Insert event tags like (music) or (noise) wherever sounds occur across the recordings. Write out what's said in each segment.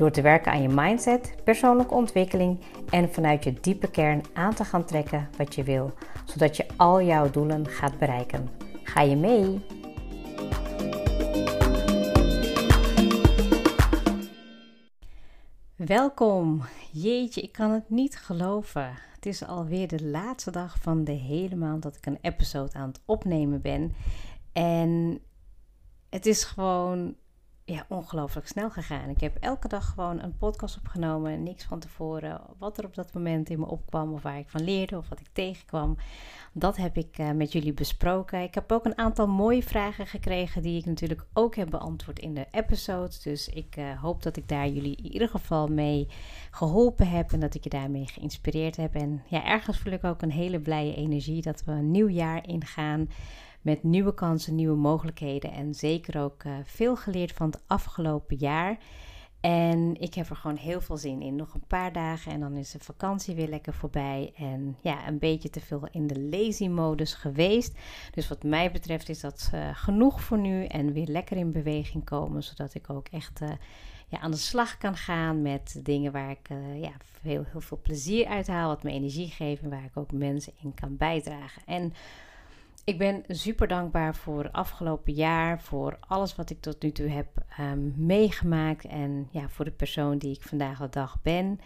Door te werken aan je mindset, persoonlijke ontwikkeling en vanuit je diepe kern aan te gaan trekken wat je wil, zodat je al jouw doelen gaat bereiken. Ga je mee? Welkom. Jeetje, ik kan het niet geloven. Het is alweer de laatste dag van de hele maand dat ik een episode aan het opnemen ben. En het is gewoon ja, ongelooflijk snel gegaan. Ik heb elke dag gewoon een podcast opgenomen. Niks van tevoren. Wat er op dat moment in me opkwam. Of waar ik van leerde. Of wat ik tegenkwam. Dat heb ik uh, met jullie besproken. Ik heb ook een aantal mooie vragen gekregen. Die ik natuurlijk ook heb beantwoord in de episodes. Dus ik uh, hoop dat ik daar jullie in ieder geval mee geholpen heb. En dat ik je daarmee geïnspireerd heb. En ja, ergens voel ik ook een hele blije energie. Dat we een nieuw jaar ingaan met nieuwe kansen, nieuwe mogelijkheden en zeker ook uh, veel geleerd van het afgelopen jaar. En ik heb er gewoon heel veel zin in. Nog een paar dagen en dan is de vakantie weer lekker voorbij. En ja, een beetje te veel in de lazy modus geweest. Dus wat mij betreft is dat uh, genoeg voor nu. En weer lekker in beweging komen. Zodat ik ook echt uh, ja, aan de slag kan gaan met dingen waar ik ja, heel, heel veel plezier uit haal. Wat me energie geeft en waar ik ook mensen in kan bijdragen. En ik ben super dankbaar voor afgelopen jaar, voor alles wat ik tot nu toe heb um, meegemaakt en ja, voor de persoon die ik vandaag de dag ben.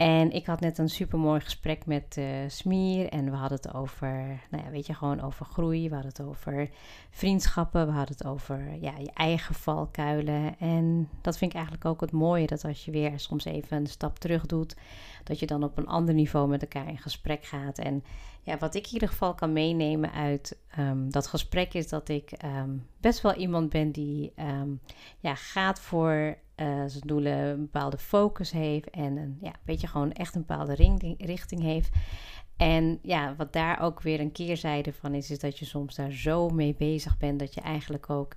En ik had net een super mooi gesprek met uh, Smier. En we hadden het over, nou ja, weet je, gewoon over groei. We hadden het over vriendschappen. We hadden het over ja, je eigen valkuilen. En dat vind ik eigenlijk ook het mooie. Dat als je weer soms even een stap terug doet. Dat je dan op een ander niveau met elkaar in gesprek gaat. En ja, wat ik in ieder geval kan meenemen uit um, dat gesprek is dat ik um, best wel iemand ben die um, ja, gaat voor uh, zijn doelen, een bepaalde focus heeft en een ja, beetje gewoon echt een bepaalde richting heeft. En ja, wat daar ook weer een keerzijde van is, is dat je soms daar zo mee bezig bent dat je eigenlijk ook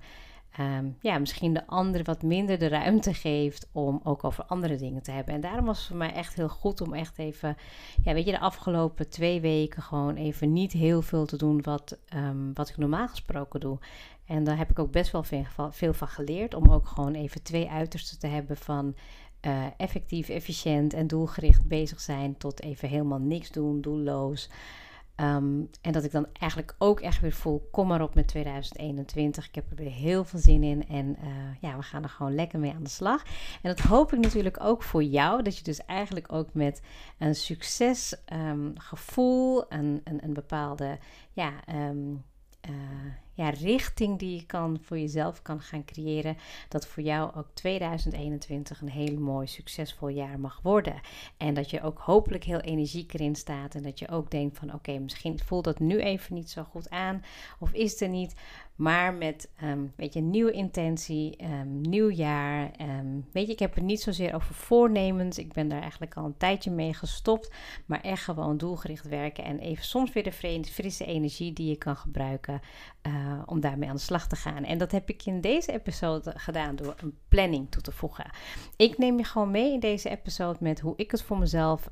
um, ja, misschien de ander wat minder de ruimte geeft om ook over andere dingen te hebben. En daarom was het voor mij echt heel goed om echt even, ja, weet je, de afgelopen twee weken gewoon even niet heel veel te doen wat, um, wat ik normaal gesproken doe. En daar heb ik ook best wel veel, van geleerd om ook gewoon even twee uitersten te hebben van uh, effectief, efficiënt en doelgericht bezig zijn tot even helemaal niks doen, doelloos. Um, en dat ik dan eigenlijk ook echt weer voel, kom maar op met 2021. Ik heb er weer heel veel zin in. En uh, ja, we gaan er gewoon lekker mee aan de slag. En dat hoop ik natuurlijk ook voor jou. Dat je dus eigenlijk ook met een succesgevoel, um, een, een, een bepaalde ja, um, uh, ja, richting die je kan voor jezelf kan gaan creëren. Dat voor jou ook 2021 een heel mooi, succesvol jaar mag worden. En dat je ook hopelijk heel energiek erin staat. En dat je ook denkt van oké, misschien voelt dat nu even niet zo goed aan. Of is er niet. Maar met um, weet je, nieuwe intentie, um, nieuw jaar. Um, weet je, ik heb het niet zozeer over voornemens. Ik ben daar eigenlijk al een tijdje mee gestopt. Maar echt gewoon doelgericht werken. En even soms weer de frisse energie die je kan gebruiken. Uh, om daarmee aan de slag te gaan. En dat heb ik in deze episode gedaan door een planning toe te voegen. Ik neem je gewoon mee in deze episode met hoe ik het voor mezelf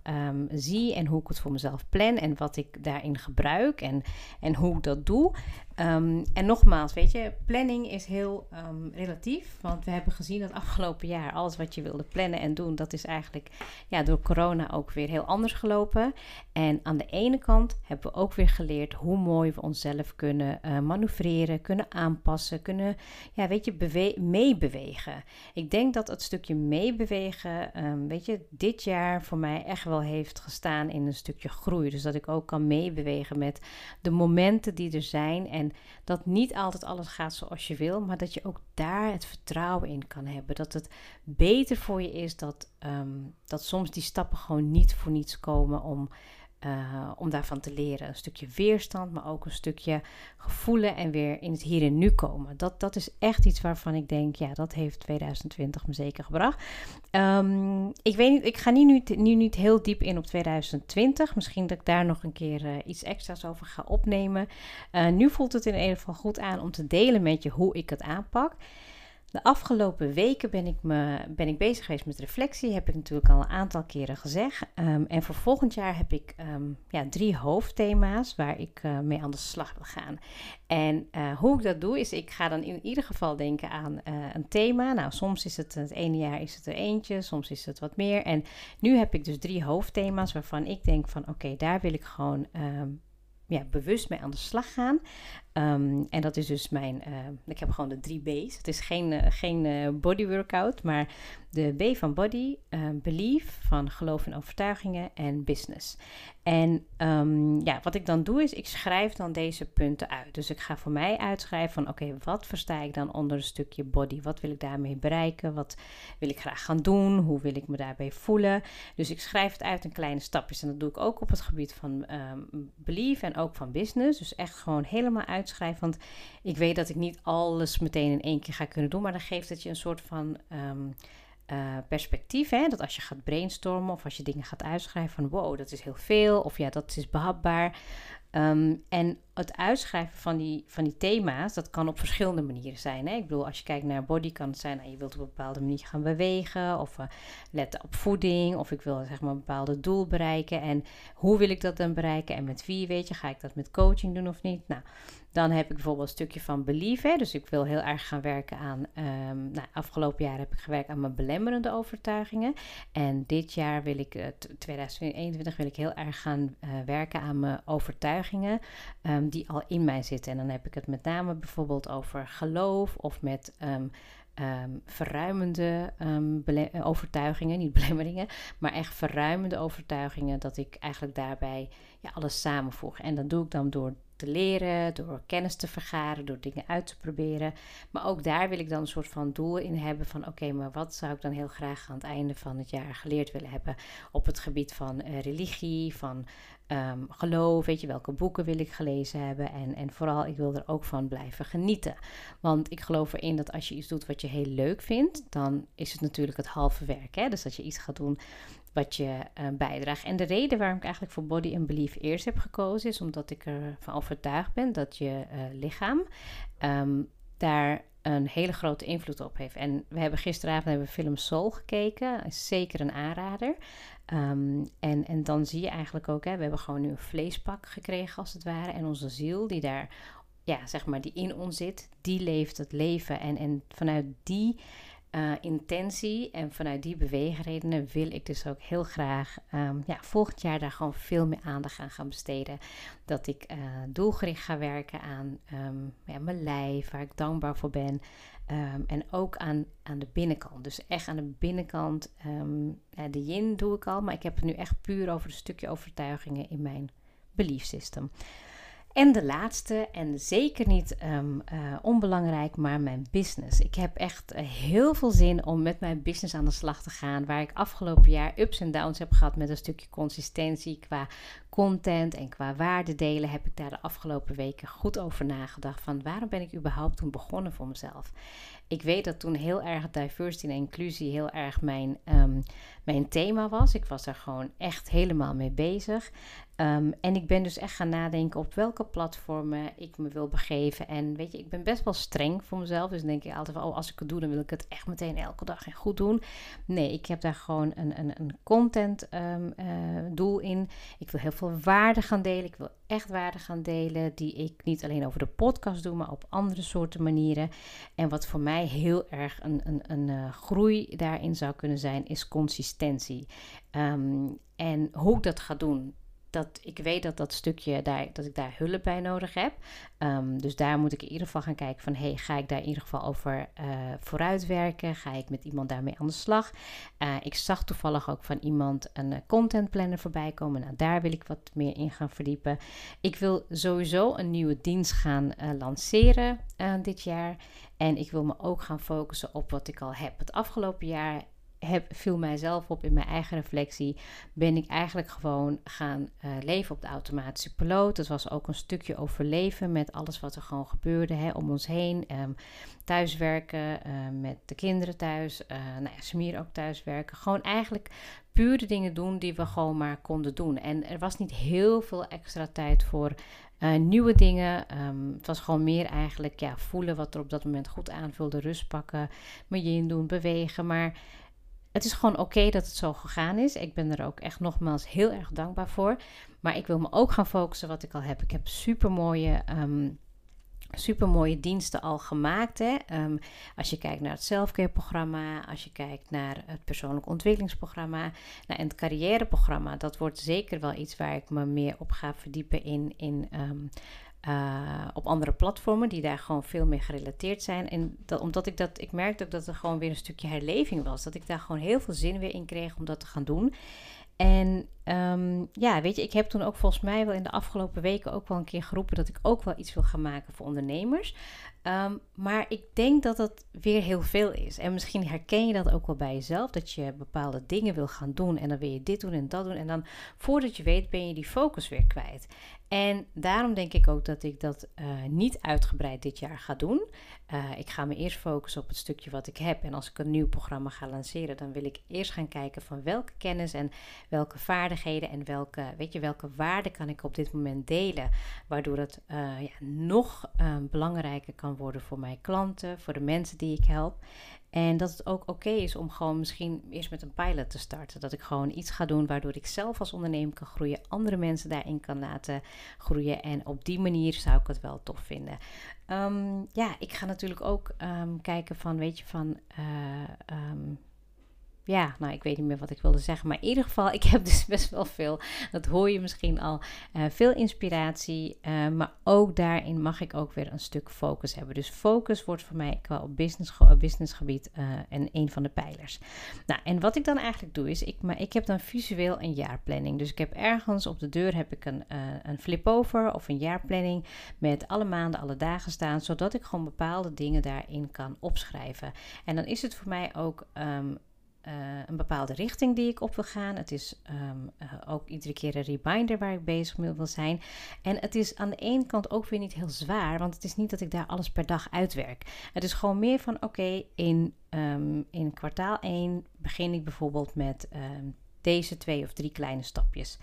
zie. En hoe ik het voor mezelf plan. En wat ik daarin gebruik. En, en hoe ik dat doe. En nogmaals, weet je, planning is heel um, relatief. Want we hebben gezien dat afgelopen jaar alles wat je wilde plannen en doen, dat is eigenlijk ja, door corona ook weer heel anders gelopen. En aan de ene kant hebben we ook weer geleerd hoe mooi we onszelf kunnen uh, manoeuvreren, kunnen aanpassen, kunnen, ja, weet je, bewe meebewegen. Ik denk dat het stukje meebewegen, um, weet je, dit jaar voor mij echt wel heeft gestaan in een stukje groei. Dus dat ik ook kan meebewegen met de momenten die er zijn. En dat niet altijd alles gaat zoals je wil, maar dat je ook daar het vertrouwen in kan hebben. Dat het beter voor je is dat, um, dat soms die stappen gewoon niet voor niets komen om uh, om daarvan te leren. Een stukje weerstand, maar ook een stukje gevoelen en weer in het hier en nu komen. Dat, dat is echt iets waarvan ik denk, ja, dat heeft 2020 me zeker gebracht. Um, ik weet niet, ik ga nu, nu, nu niet heel diep in op 2020. Misschien dat ik daar nog een keer uh, iets extra's over ga opnemen. Uh, nu voelt het in ieder geval goed aan om te delen met je hoe ik het aanpak. De afgelopen weken ben ik, me, ben ik bezig geweest met reflectie. Heb ik natuurlijk al een aantal keren gezegd. Um, en voor volgend jaar heb ik um, ja, drie hoofdthema's waar ik uh, mee aan de slag wil gaan. En uh, hoe ik dat doe, is ik ga dan in ieder geval denken aan uh, een thema. Nou, soms is het het ene jaar is het er eentje, soms is het wat meer. En nu heb ik dus drie hoofdthema's waarvan ik denk van oké, daar wil ik gewoon um, ja, bewust mee aan de slag gaan. Um, en dat is dus mijn, uh, ik heb gewoon de drie B's. Het is geen, uh, geen uh, body workout, maar de B van body, belief, van geloof en overtuigingen en business. En um, ja, wat ik dan doe is, ik schrijf dan deze punten uit. Dus ik ga voor mij uitschrijven van, oké, wat versta ik dan onder een stukje body? Wat wil ik daarmee bereiken? Wat wil ik graag gaan doen? Hoe wil ik me daarbij voelen? Dus ik schrijf het uit in kleine stapjes. En dat doe ik ook op het gebied van um, belief en ook van business. Dus echt gewoon helemaal uit uitschrijf. Want ik weet dat ik niet alles meteen in één keer ga kunnen doen. Maar dan geeft het je een soort van um, uh, perspectief. Hè? Dat als je gaat brainstormen of als je dingen gaat uitschrijven van wow, dat is heel veel. Of ja, dat is behapbaar. Um, en het uitschrijven van die, van die thema's, dat kan op verschillende manieren zijn. Hè? Ik bedoel, als je kijkt naar body, kan het zijn, nou, je wilt op een bepaalde manier gaan bewegen, of uh, letten op voeding, of ik wil zeg maar een bepaald doel bereiken. En hoe wil ik dat dan bereiken? En met wie, weet je, ga ik dat met coaching doen of niet? Nou, dan heb ik bijvoorbeeld een stukje van belief. Hè? Dus ik wil heel erg gaan werken aan. Um, nou, afgelopen jaar heb ik gewerkt aan mijn belemmerende overtuigingen. En dit jaar wil ik, uh, 2021, wil ik heel erg gaan uh, werken aan mijn overtuigingen. Um, die al in mij zitten. En dan heb ik het met name bijvoorbeeld over geloof of met. Um, Um, verruimende um, overtuigingen, niet (laughs) belemmeringen, maar echt verruimende overtuigingen, dat ik eigenlijk daarbij ja, alles samenvoeg. En dat doe ik dan door te leren, door kennis te vergaren, door dingen uit te proberen. Maar ook daar wil ik dan een soort van doel in hebben van oké, maar wat zou ik dan heel graag aan het einde van het jaar geleerd willen hebben op het gebied van uh, religie, van um, geloof, weet je, welke boeken wil ik gelezen hebben. En, en vooral, ik wil er ook van blijven genieten. Want ik geloof erin dat als je iets doet wat je heel leuk vindt, dan is het natuurlijk het halve werk. Hè? Dus dat je iets gaat doen wat je uh, bijdraagt. En de reden waarom ik eigenlijk voor Body and Belief eerst heb gekozen, is omdat ik ervan overtuigd ben dat je uh, lichaam um, daar een hele grote invloed op heeft. En we hebben gisteravond hebben we film Soul gekeken. Zeker een aanrader. Um, en, en dan zie je eigenlijk ook, hè, we hebben gewoon nu een vleespak gekregen als het ware. En onze ziel die daar, ja, zeg maar, die in ons zit, die leeft het leven. En, en vanuit die uh, intentie en vanuit die beweegredenen wil ik dus ook heel graag um, ja, volgend jaar daar gewoon veel meer aandacht aan gaan besteden. Dat ik uh, doelgericht ga werken aan um, ja, mijn lijf, waar ik dankbaar voor ben. Um, en ook aan, aan de binnenkant. Dus echt aan de binnenkant. De yin doe ik al, maar ik heb het nu echt puur over een stukje overtuigingen in mijn belief system. En de laatste, en zeker niet um, uh, onbelangrijk, maar mijn business. Ik heb echt uh, heel veel zin om met mijn business aan de slag te gaan. Waar ik afgelopen jaar ups en downs heb gehad met een stukje consistentie qua content en qua waarde delen. Heb ik daar de afgelopen weken goed over nagedacht. Van waarom ben ik überhaupt toen begonnen voor mezelf? Ik weet dat toen heel erg diversity en inclusie heel erg mijn, um, mijn thema was. Ik was daar gewoon echt helemaal mee bezig. Um, en ik ben dus echt gaan nadenken op welke platformen ik me wil begeven. En weet je, ik ben best wel streng voor mezelf. Dus denk ik altijd van, oh, als ik het doe, dan wil ik het echt meteen elke dag en goed doen. Nee, ik heb daar gewoon een, een, een content um, uh, doel in. Ik wil heel veel waarde gaan delen. Ik wil echt waarde gaan delen die ik niet alleen over de podcast doe, maar op andere soorten manieren. En wat voor mij heel erg een, een, een uh, groei daarin zou kunnen zijn, is consistentie. Um, en hoe ik dat ga doen, dat ik weet dat dat stukje daar, dat ik daar hulp bij nodig heb. Um, dus daar moet ik in ieder geval gaan kijken van, hey, ga ik daar in ieder geval over uh, vooruitwerken? Ga ik met iemand daarmee aan de slag? Uh, ik zag toevallig ook van iemand een uh, content planner voorbij komen. Nou, daar wil ik wat meer in gaan verdiepen. Ik wil sowieso een nieuwe dienst gaan lanceren dit jaar. En ik wil me ook gaan focussen op wat ik al heb. Het afgelopen jaar heb, viel mijzelf op in mijn eigen reflectie, ben ik eigenlijk gewoon gaan uh, leven op de automatische piloot. Het was ook een stukje overleven met alles wat er gewoon gebeurde hè, om ons heen. Um, thuiswerken, uh, met de kinderen thuis, uh, nou ja, Smir ook thuiswerken. Gewoon eigenlijk puur de dingen doen die we gewoon maar konden doen. En er was niet heel veel extra tijd voor nieuwe dingen. Um, het was gewoon meer eigenlijk ja, voelen wat er op dat moment goed aanvulde. Rust pakken, me in doen, bewegen. Maar het is gewoon oké dat het zo gegaan is. Ik ben er ook echt nogmaals heel erg dankbaar voor. Maar ik wil me ook gaan focussen wat ik al heb. Ik heb super mooie. Um, super mooie diensten al gemaakt. Hè? Um, als je kijkt naar het selfcare-programma, als je kijkt naar het persoonlijk ontwikkelingsprogramma nou, en het carrièreprogramma, dat wordt zeker wel iets waar ik me meer op ga verdiepen in, in um, uh, op andere platformen die daar gewoon veel meer gerelateerd zijn. En dat, omdat ik dat, ik merkte ook dat er gewoon weer een stukje herleving was. Dat ik daar gewoon heel veel zin weer in kreeg om dat te gaan doen. En um, ja, weet je, ik heb toen ook volgens mij wel in de afgelopen weken ook wel een keer geroepen dat ik ook wel iets wil gaan maken voor ondernemers. Um, maar ik denk dat dat weer heel veel is. En misschien herken je dat ook wel bij jezelf, dat je bepaalde dingen wil gaan doen en dan wil je dit doen en dat doen. En dan voordat je weet ben je die focus weer kwijt. En daarom denk ik ook dat ik dat uh, niet uitgebreid dit jaar ga doen. Uh, ik ga me eerst focussen op het stukje wat ik heb. En als ik een nieuw programma ga lanceren, dan wil ik eerst gaan kijken van welke kennis en welke vaardigheden en welke, weet je, welke waarden kan ik op dit moment delen. Waardoor het uh, ja, nog belangrijker kan worden voor mijn klanten, voor de mensen die ik help. En dat het ook oké is om gewoon misschien eerst met een pilot te starten. Dat ik gewoon iets ga doen waardoor ik zelf als ondernemer kan groeien, andere mensen daarin kan laten groeien. En op die manier zou ik het wel tof vinden. Um, ja, ik ga natuurlijk ook um, kijken van, weet je, van. Uh, um, ja, nou, ik weet niet meer wat ik wilde zeggen. Maar in ieder geval, (laughs) ik heb dus best wel veel. Dat hoor je misschien al. Uh, veel inspiratie. Uh, maar ook daarin mag ik ook weer een stuk focus hebben. Dus focus wordt voor mij qua op business, businessgebied uh, en een van de pijlers. Nou, en wat ik dan eigenlijk doe is, ik, maar ik heb dan visueel een jaarplanning. Dus ik heb ergens op de deur heb ik een, een flip-over of een jaarplanning met alle maanden, alle dagen staan. Zodat ik gewoon bepaalde dingen daarin kan opschrijven. En dan is het voor mij ook... Um, uh, een bepaalde richting die ik op wil gaan. Het is um, uh, ook iedere keer een reminder waar ik bezig mee wil zijn. En het is aan de ene kant ook weer niet heel zwaar, want het is niet dat ik daar alles per dag uitwerk. Het is gewoon meer van: oké, in, um, in kwartaal 1 begin ik bijvoorbeeld met um, deze twee of drie kleine stapjes.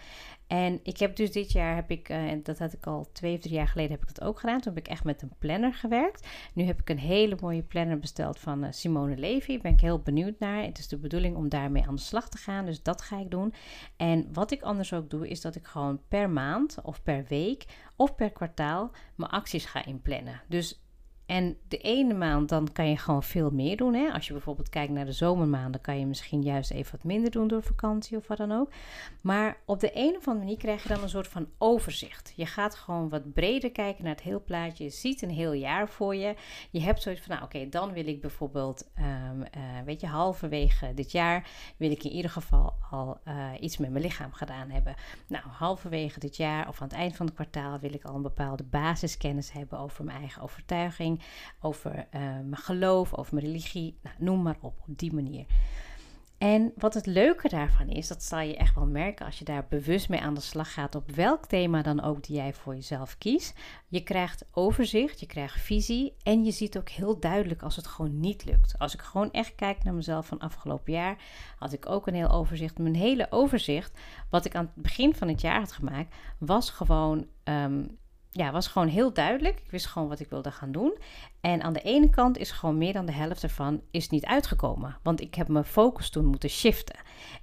En ik heb dus dit jaar, heb ik, uh, dat had ik al twee of drie jaar geleden, heb ik dat ook gedaan. Toen heb ik echt met een planner gewerkt. Nu heb ik een hele mooie planner besteld van uh, Simone Levy. Daar ben ik heel benieuwd naar. Het is de bedoeling om daarmee aan de slag te gaan, dus dat ga ik doen. En wat ik anders ook doe, is dat ik gewoon per maand of per week of per kwartaal mijn acties ga inplannen. Dus en de ene maand dan kan je gewoon veel meer doen. Hè? Als je bijvoorbeeld kijkt naar de zomermaanden, kan je misschien juist even wat minder doen door vakantie of wat dan ook. Maar op de een of andere manier krijg je dan een soort van overzicht. Je gaat gewoon wat breder kijken naar het heel plaatje. Je ziet een heel jaar voor je. Je hebt zoiets van, nou oké, dan wil ik bijvoorbeeld, um, uh, weet je, halverwege dit jaar wil ik in ieder geval al uh, iets met mijn lichaam gedaan hebben. Nou, halverwege dit jaar of aan het eind van het kwartaal wil ik al een bepaalde basiskennis hebben over mijn eigen overtuiging over uh, mijn geloof, over mijn religie, nou, noem maar op, op die manier. En wat het leuke daarvan is, dat zal je echt wel merken als je daar bewust mee aan de slag gaat, op welk thema dan ook die jij voor jezelf kiest. Je krijgt overzicht, je krijgt visie en je ziet ook heel duidelijk als het gewoon niet lukt. Als ik gewoon echt kijk naar mezelf van afgelopen jaar, had ik ook een heel overzicht. Mijn hele overzicht, wat ik aan het begin van het jaar had gemaakt, was gewoon um, ja, was gewoon heel duidelijk. Ik wist gewoon wat ik wilde gaan doen. En aan de ene kant is gewoon meer dan de helft ervan is niet uitgekomen. Want ik heb mijn focus toen moeten shiften.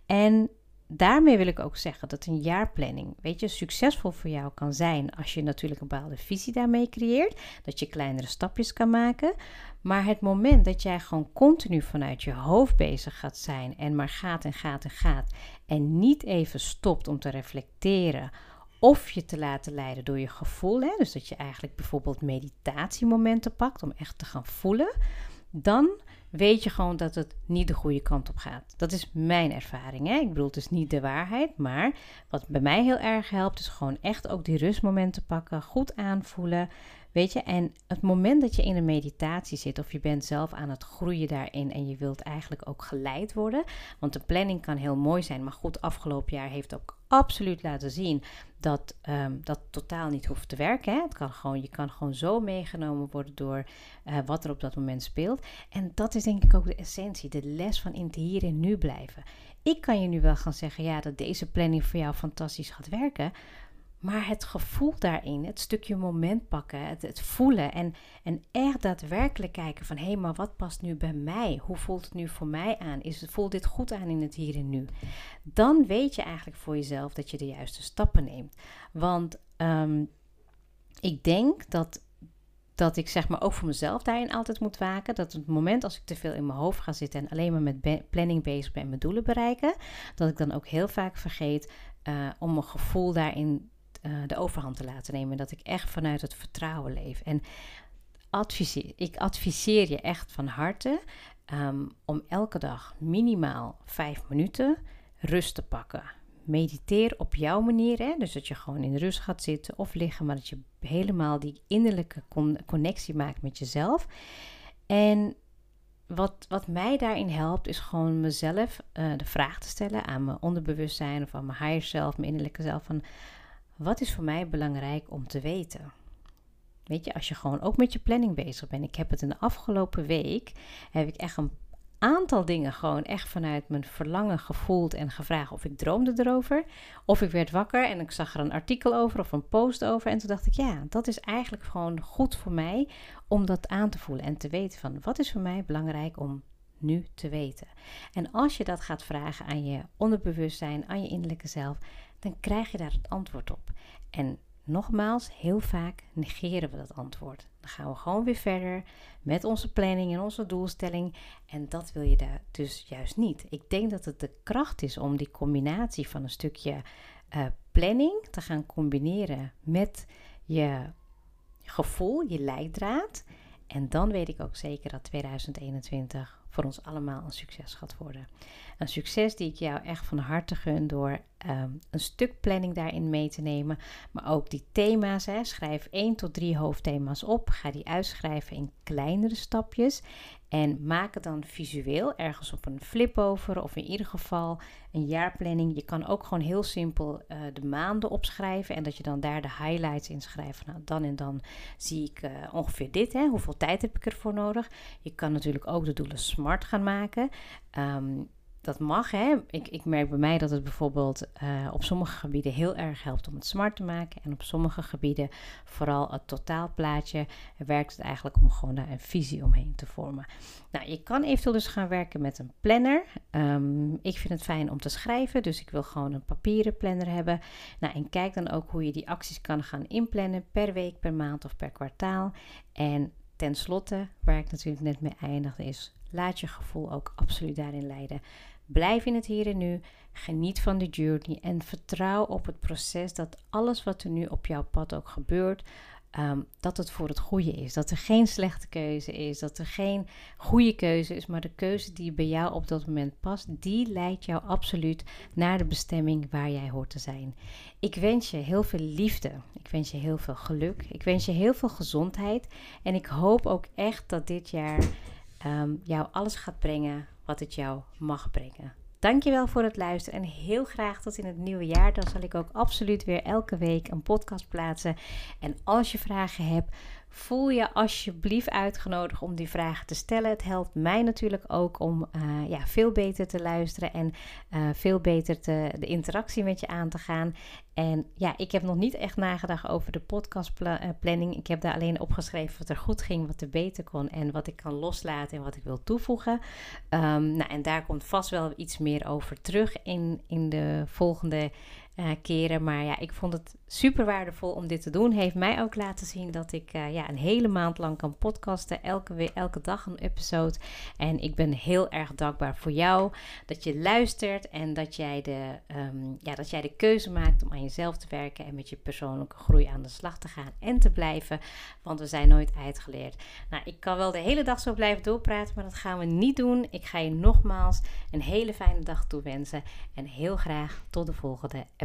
En daarmee wil ik ook zeggen dat een jaarplanning, weet je, succesvol voor jou kan zijn als je natuurlijk een bepaalde visie daarmee creëert, dat je kleinere stapjes kan maken. Maar het moment dat jij gewoon continu vanuit je hoofd bezig gaat zijn en maar gaat en gaat en gaat en niet even stopt om te reflecteren of je te laten leiden door je gevoel. Hè? Dus dat je eigenlijk bijvoorbeeld meditatiemomenten pakt om echt te gaan voelen. Dan weet je gewoon dat het niet de goede kant op gaat. Dat is mijn ervaring. Hè? Ik bedoel, het is niet de waarheid. Maar wat bij mij heel erg helpt, is gewoon echt ook die rustmomenten pakken. Goed aanvoelen. Weet je, en het moment dat je in een meditatie zit of je bent zelf aan het groeien daarin en je wilt eigenlijk ook geleid worden, want de planning kan heel mooi zijn, maar goed, afgelopen jaar heeft ook absoluut laten zien dat um, dat totaal niet hoeft te werken. Hè? Het kan gewoon, je kan gewoon zo meegenomen worden door uh, wat er op dat moment speelt. En dat is denk ik ook de essentie, de les van in het hier en nu blijven. Ik kan je nu wel gaan zeggen, ja, dat deze planning voor jou fantastisch gaat werken. Maar het gevoel daarin, het stukje moment pakken, het, het voelen en, en echt daadwerkelijk kijken van hé, hey, maar wat past nu bij mij? Hoe voelt het nu voor mij aan? Is voelt dit goed aan in het hier en nu? Dan weet je eigenlijk voor jezelf dat je de juiste stappen neemt. Want um, ik denk dat dat ik zeg maar ook voor mezelf daarin altijd moet waken. Dat het moment als ik te veel in mijn hoofd ga zitten en alleen maar met planning bezig ben en mijn doelen bereiken, dat ik dan ook heel vaak vergeet uh, om mijn gevoel daarin uh, de overhand te laten nemen. Dat ik echt vanuit het vertrouwen leef. En adviseer, ik adviseer je echt van harte um, om elke dag minimaal vijf minuten rust te pakken mediteer op jouw manier. Hè? Dus dat je gewoon in rust gaat zitten of liggen, maar dat je helemaal die innerlijke connectie maakt met jezelf. En wat, wat mij daarin helpt, is gewoon mezelf uh, de vraag te stellen aan mijn onderbewustzijn of aan mijn higher self, mijn innerlijke zelf. Van wat is voor mij belangrijk om te weten? Weet je, als je gewoon ook met je planning bezig bent. Ik heb het in de afgelopen week, heb ik echt een aantal dingen gewoon echt vanuit mijn verlangen gevoeld en gevraagd of ik droomde erover. Of ik werd wakker en ik zag er een artikel over of een post over. En toen dacht ik, ja, dat is eigenlijk gewoon goed voor mij om dat aan te voelen en te weten van wat is voor mij belangrijk om nu te weten. En als je dat gaat vragen aan je onderbewustzijn, aan je innerlijke zelf, dan krijg je daar het antwoord op. En nogmaals, heel vaak negeren we dat antwoord. Dan gaan we gewoon weer verder met onze planning en onze doelstelling. En dat wil je daar dus juist niet. Ik denk dat het de kracht is om die combinatie van een stukje uh, planning te gaan combineren met je gevoel, je leidraad. En dan weet ik ook zeker dat 2021 voor ons allemaal een succes gaat worden. Een succes die ik jou echt van harte gun door ehm, een stuk planning daarin mee te nemen. Maar ook die thema's. Hè. Schrijf 1 tot 3 hoofdthema's op. Ga die uitschrijven in kleinere stapjes. En maak het dan visueel ergens op een flip over. Of in ieder geval een jaarplanning. Je kan ook gewoon heel simpel uh, de maanden opschrijven. En dat je dan daar de highlights in schrijft. Nou, dan en dan zie ik uh, ongeveer dit. Hè. Hoeveel tijd heb ik ervoor nodig? Je kan natuurlijk ook de doelen smart gaan maken. Um, dat mag. Hè. Ik, ik merk bij mij dat het bijvoorbeeld uh, op sommige gebieden heel erg helpt om het smart te maken. En op sommige gebieden, vooral het totaalplaatje, werkt het eigenlijk om gewoon daar een visie omheen te vormen. Nou, je kan eventueel dus gaan werken met een planner. Um, ik vind het fijn om te schrijven, dus ik wil gewoon een papieren planner hebben. Nou, en kijk dan ook hoe je die acties kan gaan inplannen per week, per maand of per kwartaal. En ten slotte, waar ik natuurlijk net mee eindigde, is laat je gevoel ook absoluut daarin leiden. Blijf in het hier en nu. Geniet van de journey en vertrouw op het proces dat alles wat er nu op jouw pad ook gebeurt, um, dat het voor het goede is. Dat er geen slechte keuze is, dat er geen goede keuze is, maar de keuze die bij jou op dat moment past, die leidt jou absoluut naar de bestemming waar jij hoort te zijn. Ik wens je heel veel liefde. Ik wens je heel veel geluk. Ik wens je heel veel gezondheid. En ik hoop ook echt dat dit jaar um, jou alles gaat brengen wat het jou mag brengen. Dankjewel voor het luisteren en heel graag tot in het nieuwe jaar. Dan zal ik ook absoluut weer elke week een podcast plaatsen. En als je vragen hebt, voel je alsjeblieft uitgenodigd om die vragen te stellen. Het helpt mij natuurlijk ook om uh, ja, veel beter te luisteren en uh, veel beter te, de interactie met je aan te gaan. En ja, ik heb nog niet echt nagedacht over de podcastplanning. Eh, ik heb daar alleen opgeschreven wat er goed ging, wat er beter kon en wat ik kan loslaten en wat ik wil toevoegen. Um, nou, en daar komt vast wel iets meer over terug in, in de volgende uh, keren. Maar ja, ik vond het super waardevol om dit te doen. Heeft mij ook laten zien dat ik uh, ja, een hele maand lang kan podcasten. Elke, elke dag een episode. En ik ben heel erg dankbaar voor jou. Dat je luistert en dat jij, de, um, ja, dat jij de keuze maakt om aan jezelf te werken. En met je persoonlijke groei aan de slag te gaan en te blijven. Want we zijn nooit uitgeleerd. Nou, ik kan wel de hele dag zo blijven doorpraten. Maar dat gaan we niet doen. Ik ga je nogmaals een hele fijne dag toewensen. En heel graag tot de volgende episode